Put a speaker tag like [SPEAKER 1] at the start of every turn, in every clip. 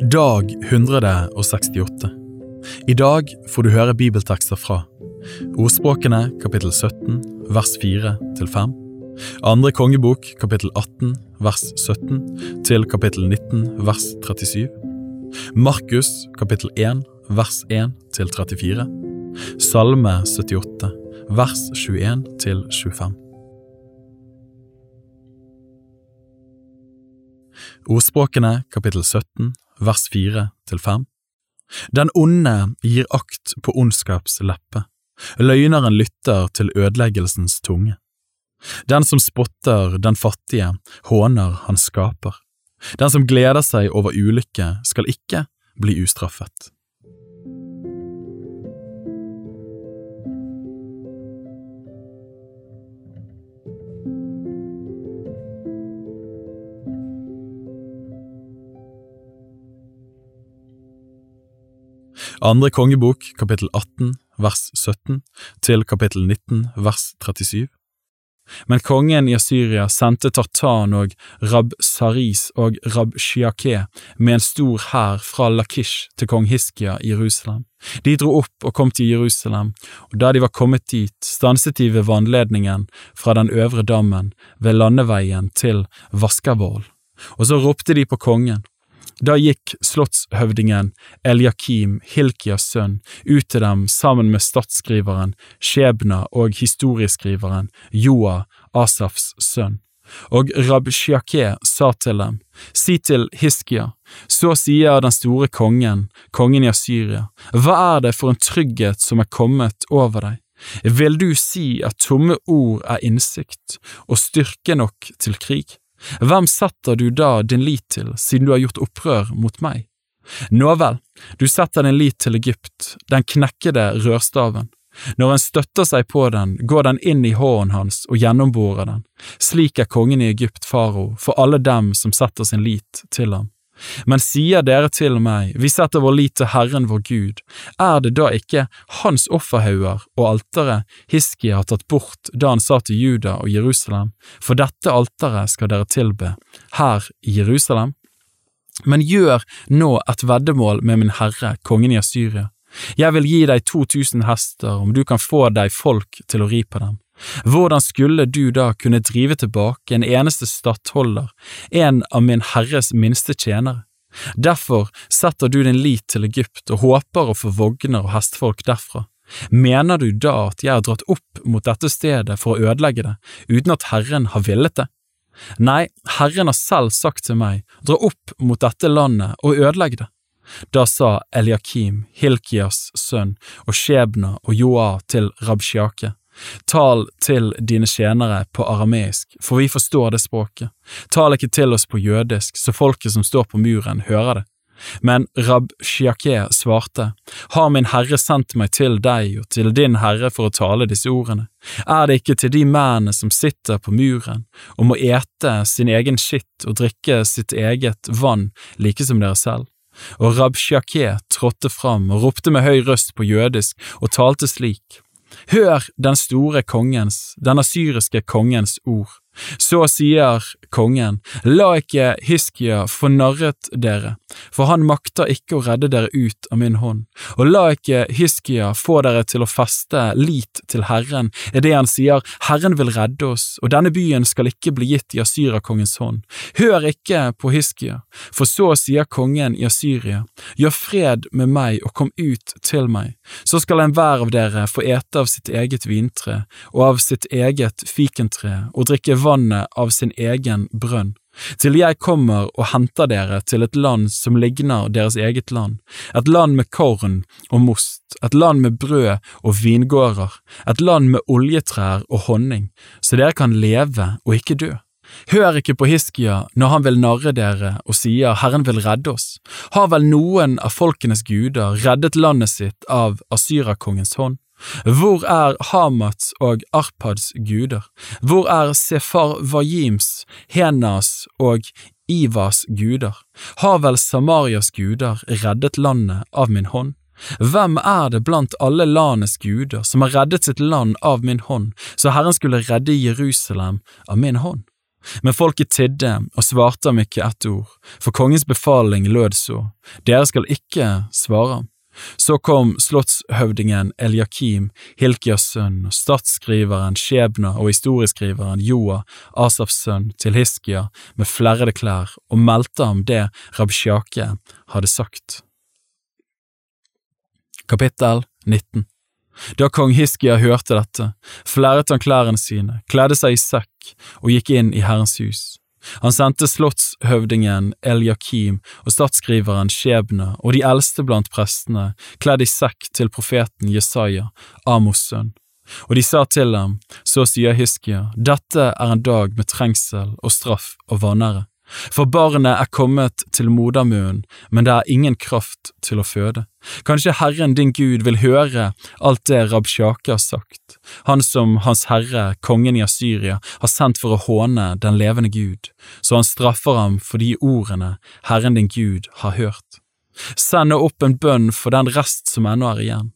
[SPEAKER 1] Dag 168 I dag får du høre bibeltekster fra Ordspråkene kapittel 17 vers 4 til 5 Andre kongebok kapittel 18 vers 17 til kapittel 19 vers 37 Markus kapittel 1 vers 1 til 34 Salme 78 vers 21 til 25 Ordspråkene kapittel 17 vers 4 til 5 Den onde gir akt på ondskaps leppe, løgneren lytter til ødeleggelsens tunge. Den som spotter den fattige, håner han skaper. Den som gleder seg over ulykke, skal ikke bli ustraffet. Andre kongebok kapittel 18 vers 17 til kapittel 19 vers 37 Men kongen i Assyria sendte Tartan og Rab-Saris og Rab-Shiake med en stor hær fra Lakish til kong Hiskia i Jerusalem. De dro opp og kom til Jerusalem, og da de var kommet dit, stanset de ved vannledningen fra den øvre dammen ved landeveien til Vaskervoll, og så ropte de på kongen. Da gikk slottshøvdingen Eliakim, Hilkias sønn, ut til dem sammen med statsskriveren Skjebna og historieskriveren Joa, Asafs sønn. Og Rabshiake sa til dem, si til Hiskia, så sier den store kongen, kongen i Assyria, hva er det for en trygghet som er kommet over deg? Vil du si at tomme ord er innsikt og styrke nok til krig? Hvem setter du da din lit til, siden du har gjort opprør mot meg? Nå vel, du setter din lit til Egypt, den knekkede rørstaven. Når en støtter seg på den, går den inn i hånden hans og gjennomborer den. Slik er kongen i Egypt farao for alle dem som setter sin lit til ham. Men sier dere til meg, vi setter vår lit til Herren vår Gud, er det da ikke hans offerhauger og alteret Hiskia har tatt bort da han sa til Juda og Jerusalem, for dette alteret skal dere tilbe, her i Jerusalem? Men gjør nå et veddemål med min herre, kongen i Asyria. Jeg vil gi deg 2000 hester om du kan få deg folk til å ri på dem. Hvordan skulle du da kunne drive tilbake en eneste stattholder, en av min herres minste tjenere? Derfor setter du din lit til Egypt og håper å få vogner og hestfolk derfra. Mener du da at jeg har dratt opp mot dette stedet for å ødelegge det, uten at Herren har villet det? Nei, Herren har selv sagt til meg, dra opp mot dette landet og ødelegg det. Da sa Eliakim, Hilkias sønn, og Skjebna og Joa til Rabshiake, Tal til dine tjenere på arameisk, for vi forstår det språket. Tal ikke til oss på jødisk, så folket som står på muren, hører det. Men Rab Shiake svarte, Har min herre sendt meg til deg og til din herre for å tale disse ordene? Er det ikke til de mennene som sitter på muren og må ete sin egen skitt og drikke sitt eget vann like som dere selv? Og Rab Shiake trådte fram og ropte med høy røst på jødisk og talte slik. Hør den store kongens, den asyriske kongens ord. Så sier kongen, la ikke Hiskia få narret dere, for han makter ikke å redde dere ut av min hånd, og la ikke Hiskia få dere til å feste lit til Herren er det han sier, Herren vil redde oss, og denne byen skal ikke bli gitt i Asyrakongens hånd. Hør ikke på Hiskia, for så sier kongen i Asyria, gjør fred med meg og kom ut til meg, så skal enhver av dere få ete av sitt eget vintre og av sitt eget fikentre og drikke vannet av sin egen brønn, til jeg kommer og henter dere til et land som ligner deres eget land, et land med korn og most, et land med brød og vingårder, et land med oljetrær og honning, så dere kan leve og ikke dø. Hør ikke på Hiskia når han vil narre dere og sier Herren vil redde oss. Har vel noen av folkenes guder reddet landet sitt av Asyrakongens hånd? Hvor er Hamats og Arpads guder? Hvor er Sefar Vajims, Henas og Ivas guder? Har vel Samarias guder reddet landet av min hånd? Hvem er det blant alle landets guder som har reddet sitt land av min hånd, så Herren skulle redde Jerusalem av min hånd? Men folket tidde og svarte ham ikke ett ord, for kongens befaling lød så, dere skal ikke svare ham. Så kom slottshøvdingen Eliakim, Hilkias sønn, og statsskriveren Skjebna og historieskriveren Joa, Asafs sønn, til Hiskia med flerrede klær og meldte ham det Rabsjake hadde sagt. Kapittel 19 Da kong Hiskia hørte dette, flerret han klærne sine, kledde seg i sekk og gikk inn i Herrens hus. Han sendte slottshøvdingen Eljakim og statsskriveren Skjebne og de eldste blant prestene, kledd i sekk til profeten Jesaja, Amos sønn. Og de sa til ham, så sier Hiskia, dette er en dag med trengsel og straff og vanære. For barnet er kommet til modermunnen, men det er ingen kraft til å føde. Kanskje Herren din Gud vil høre alt det Rabsjake har sagt, han som Hans Herre, kongen i Asyria, har sendt for å håne den levende Gud, så han straffer ham for de ordene Herren din Gud har hørt. Send nå opp en bønn for den rest som ennå er igjen.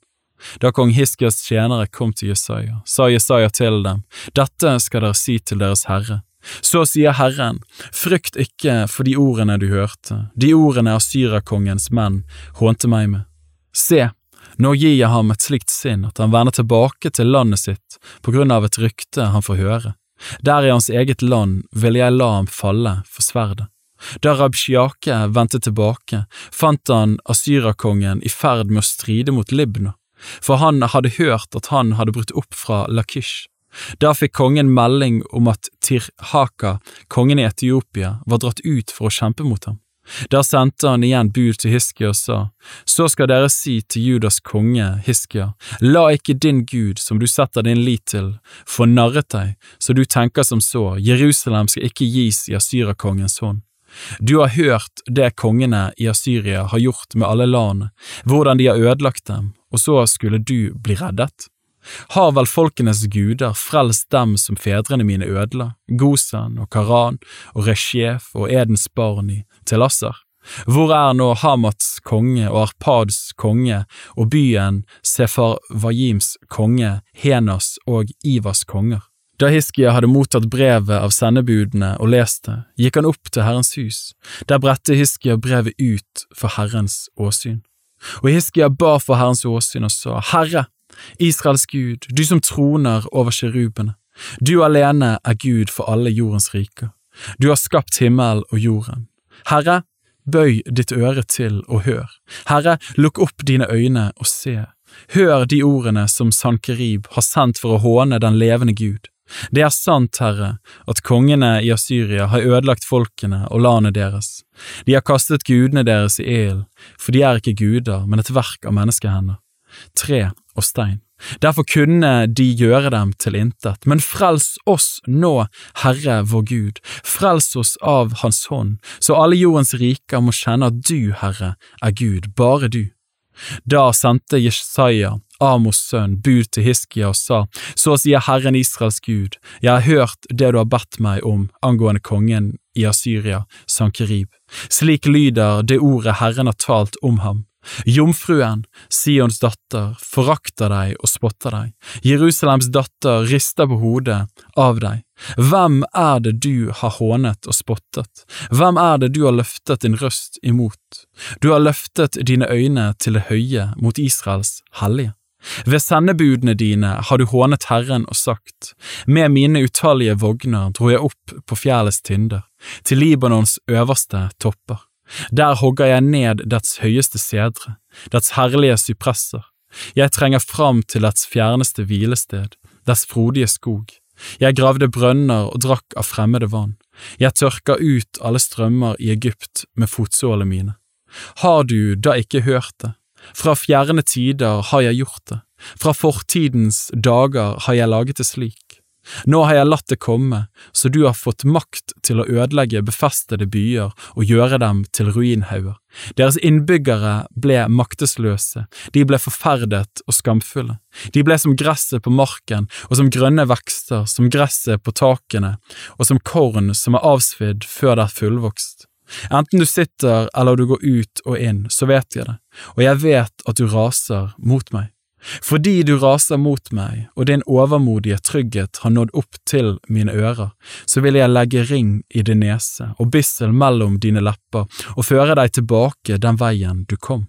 [SPEAKER 1] Da kong Hiskias tjenere kom til Jesaja, sa Jesaja til dem, Dette skal dere si til deres herre. Så sier Herren, frykt ikke for de ordene du hørte, de ordene Asyrakongens menn hånte meg med. Se, nå gir jeg ham et slikt sinn at han vender tilbake til landet sitt på grunn av et rykte han får høre. Der i hans eget land vil jeg la ham falle for sverdet. Da Rabshiake vendte tilbake, fant han Asyrakongen i ferd med å stride mot Libna, for han hadde hørt at han hadde brutt opp fra Lakish. Da fikk kongen melding om at Tirhaka, kongen i Etiopia, var dratt ut for å kjempe mot ham. Der sendte han igjen bud til Hiskia og sa, Så skal dere si til Judas konge, Hiskia, la ikke din Gud, som du setter din lit til, få narret deg, så du tenker som så, Jerusalem skal ikke gis i Asyrakongens hånd. Du har hørt det kongene i Asyria har gjort med alle land, hvordan de har ødelagt dem, og så skulle du bli reddet? Har vel folkenes guder frelst dem som fedrene mine ødela, Gosan og Karan og Resjef og Edens barn i Telasser? Hvor er nå Hamats konge og Arpads konge og byen Sefarvajims konge, Henas og Ivas konger? Da Hiskia hadde mottatt brevet av sendebudene og lest det, gikk han opp til Herrens hus. Der bredte Hiskia brevet ut for Herrens åsyn. Og Hiskia ba for Herrens åsyn og sa, Herre, Israels Gud, du som troner over kirubene. du alene er Gud for alle jordens riker. Du har skapt himmel og jorden. Herre, bøy ditt øre til og hør. Herre, lukk opp dine øyne og se. Hør de ordene som Sankerib har sendt for å håne den levende Gud. Det er sant, Herre, at kongene i Asyria har ødelagt folkene og landet deres. De har kastet gudene deres i ilden, for de er ikke guder, men et verk av menneskehender og stein. Derfor kunne de gjøre dem til intet, men frels oss nå, Herre vår Gud, frels oss av Hans hånd, så alle jordens riker må kjenne at du, Herre, er Gud, bare du. Da sendte Jesaja, Amos sønn, bud til Hiskia og sa, Så sier Herren Israels Gud, jeg har hørt det du har bedt meg om angående kongen i Asyria, Sankerib. Slik lyder det ordet Herren har talt om ham. Jomfruen, Sions datter, forakter deg og spotter deg. Jerusalems datter rister på hodet av deg. Hvem er det du har hånet og spottet? Hvem er det du har løftet din røst imot? Du har løftet dine øyne til det høye mot Israels hellige. Ved sendebudene dine har du hånet Herren og sagt, med mine utallige vogner dro jeg opp på fjellets tinder, til Libanons øverste topper. Der hogger jeg ned dets høyeste sedre, dets herlige sypresser. Jeg trenger fram til dets fjerneste hvilested, dets frodige skog. Jeg gravde brønner og drakk av fremmede vann. Jeg tørka ut alle strømmer i Egypt med fotsålene mine. Har du da ikke hørt det? Fra fjerne tider har jeg gjort det, fra fortidens dager har jeg laget det slik. Nå har jeg latt det komme, så du har fått makt til å ødelegge befestede byer og gjøre dem til ruinhauger. Deres innbyggere ble maktesløse, de ble forferdet og skamfulle. De ble som gresset på marken og som grønne vekster, som gresset på takene og som korn som er avsvidd før det er fullvokst. Enten du sitter eller du går ut og inn, så vet jeg det, og jeg vet at du raser mot meg. Fordi du raser mot meg, og din overmodige trygghet har nådd opp til mine ører, så vil jeg legge ring i din nese og bissel mellom dine lepper og føre deg tilbake den veien du kom.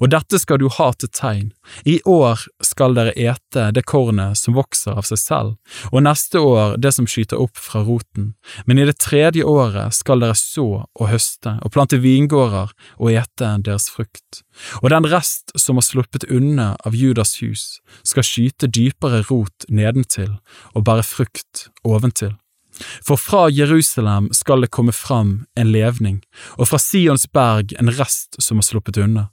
[SPEAKER 1] Og dette skal du ha til tegn. I år skal dere ete det kornet som vokser av seg selv, og neste år det som skyter opp fra roten, men i det tredje året skal dere så og høste og plante vingårder og ete deres frukt. Og den rest som har sluppet unna av Judas hus, skal skyte dypere rot nedentil og bære frukt oventil. For fra Jerusalem skal det komme fram en levning, og fra Sions berg en rest som har sluppet unna.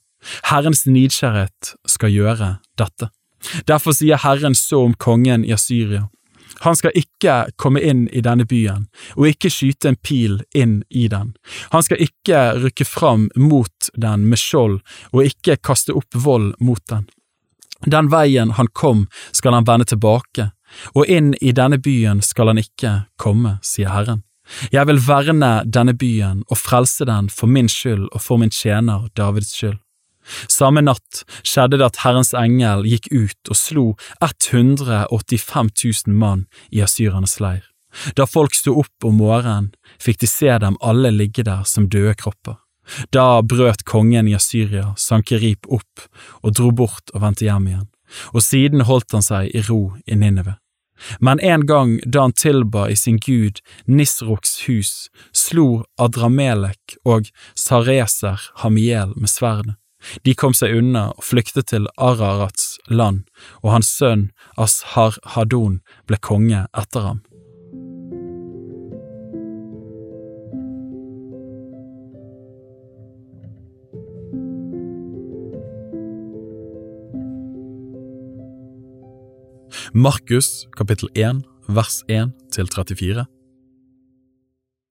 [SPEAKER 1] Herrens nidkjærhet skal gjøre dette. Derfor sier Herren så om kongen i Asyria. Han skal ikke komme inn i denne byen, og ikke skyte en pil inn i den. Han skal ikke rykke fram mot den med skjold, og ikke kaste opp vold mot den. Den veien han kom, skal han vende tilbake, og inn i denne byen skal han ikke komme, sier Herren. Jeg vil verne denne byen og frelse den for min skyld og for min tjener Davids skyld. Samme natt skjedde det at Herrens engel gikk ut og slo 185 000 mann i asyrernes leir. Da folk sto opp om morgenen, fikk de se dem alle ligge der som døde kropper. Da brøt kongen i Asyria Sankerip opp og dro bort og vendte hjem igjen, og siden holdt han seg i ro i Ninive. Men en gang da han tilba i sin gud Nisroks hus, slo Adramelek og Sareser ham i hjel med sverdet. De kom seg unna og flyktet til Ararats land, og hans sønn Ashar-Hadon ble konge etter ham. Markus kapittel 1 vers 1 til 34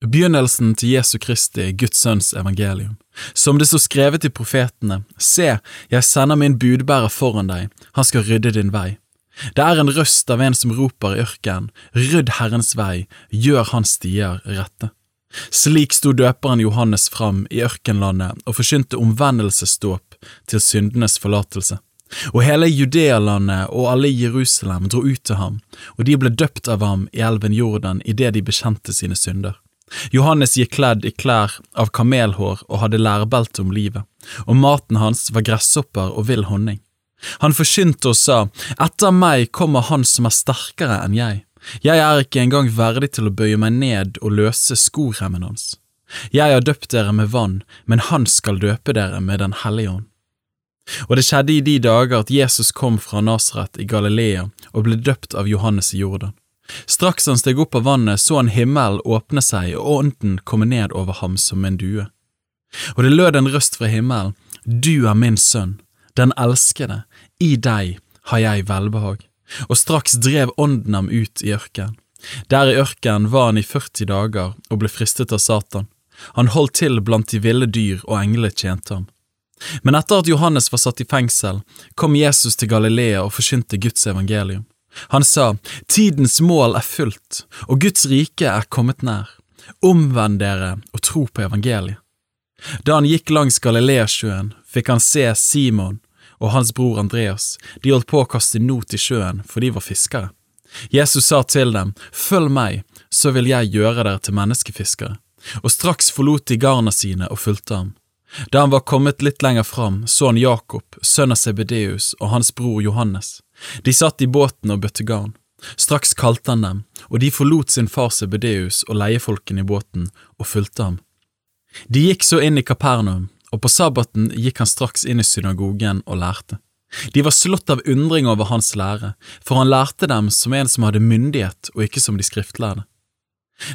[SPEAKER 1] Begynnelsen til Jesu Kristi, Guds sønns evangelium. Som det står skrevet i profetene, se, jeg sender min budbærer foran deg, han skal rydde din vei. Det er en røst av en som roper i ørkenen, rydd Herrens vei, gjør hans stier rette. Slik sto døperen Johannes fram i ørkenlandet og forkynte omvendelsesdåp til syndenes forlatelse. Og hele Judealandet og alle i Jerusalem dro ut til ham, og de ble døpt av ham i elven Jordan idet de bekjente sine synder. Johannes gikk kledd i klær av kamelhår og hadde lærbelte om livet, og maten hans var gresshopper og vill honning. Han forkynte og sa, Etter meg kommer han som er sterkere enn jeg, jeg er ikke engang verdig til å bøye meg ned og løse skoremmen hans. Jeg har døpt dere med vann, men han skal døpe dere med Den hellige ånd. Og det skjedde i de dager at Jesus kom fra Nasaret i Galilea og ble døpt av Johannes i Jordan. Straks han steg opp av vannet, så han himmelen åpne seg og ånden komme ned over ham som en due. Og det lød en røst fra himmelen, Du er min sønn, den elskede, i deg har jeg velbehag. Og straks drev ånden ham ut i ørkenen. Der i ørkenen var han i 40 dager og ble fristet av Satan. Han holdt til blant de ville dyr, og englene tjente ham. Men etter at Johannes var satt i fengsel, kom Jesus til Galilea og forkynte Guds evangelium. Han sa, Tidens mål er fullt, og Guds rike er kommet nær. Omvend dere og tro på evangeliet. Da han gikk langs Galileasjøen, fikk han se Simon og hans bror Andreas, de holdt på å kaste not i sjøen, for de var fiskere. Jesus sa til dem, Følg meg, så vil jeg gjøre dere til menneskefiskere. Og straks forlot de garna sine og fulgte ham. Da han var kommet litt lenger fram, så han Jakob, sønn av Sebedeus, og hans bror Johannes. De satt i båten og bøtte garn. Straks kalte han dem, og de forlot sin far Sebedeus og leiefolkene i båten og fulgte ham. De gikk så inn i Kapernaum, og på sabbaten gikk han straks inn i synagogen og lærte. De var slått av undring over hans lære, for han lærte dem som en som hadde myndighet og ikke som de skriftlærde.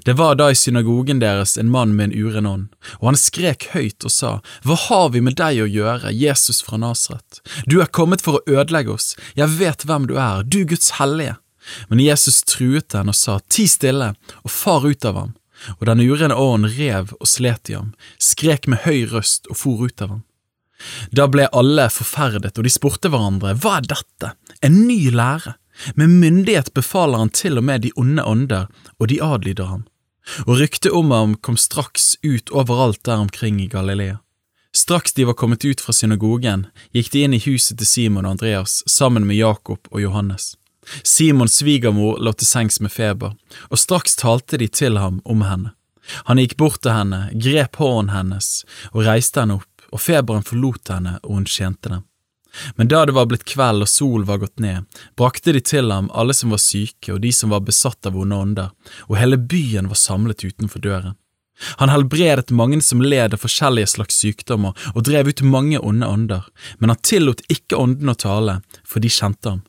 [SPEAKER 1] Det var da i synagogen deres en mann med en uren ånd, og han skrek høyt og sa, Hva har vi med deg å gjøre, Jesus fra Nasret? Du er kommet for å ødelegge oss, jeg vet hvem du er, du Guds hellige. Men Jesus truet den og sa, Ti stille, og far ut av ham. Og den urene ånden rev og slet i ham, skrek med høy røst og for ut av ham. Da ble alle forferdet, og de spurte hverandre, Hva er dette? En ny lære? Med myndighet befaler han til og med de onde ånder, og de adlyder ham. Og ryktet om ham kom straks ut overalt der omkring i Galilea. Straks de var kommet ut fra synagogen, gikk de inn i huset til Simon og Andreas sammen med Jakob og Johannes. Simons svigermor lå til sengs med feber, og straks talte de til ham om henne. Han gikk bort til henne, grep hånden hennes og reiste henne opp, og feberen forlot henne og hun tjente dem. Men da det var blitt kveld og sol var gått ned, brakte de til ham alle som var syke og de som var besatt av onde ånder, og hele byen var samlet utenfor døren. Han helbredet mange som led av forskjellige slags sykdommer og drev ut mange onde ånder, men han tillot ikke åndene å tale, for de kjente ham.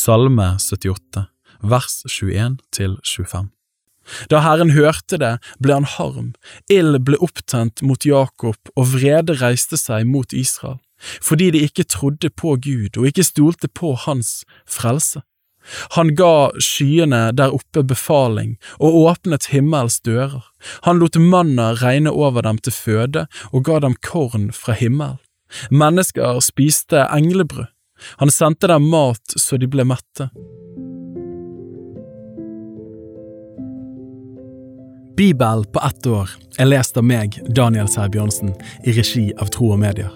[SPEAKER 1] Salme 78, vers 21 til 25. Da Herren hørte det, ble han harm, ild ble opptent mot Jakob og vrede reiste seg mot Israel, fordi de ikke trodde på Gud og ikke stolte på Hans frelse. Han ga skyene der oppe befaling og åpnet himmels dører. Han lot manna regne over dem til føde og ga dem korn fra himmelen. Mennesker spiste englebrød. Han sendte dem mat så de ble mette. Bibel på ett år er lest av meg, Daniel Sæbjørnsen, i regi av Tro og Medier.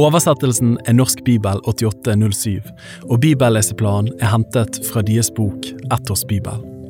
[SPEAKER 1] Oversettelsen er Norsk bibel 8807, og bibelleseplanen er hentet fra deres bok Ett års bibel.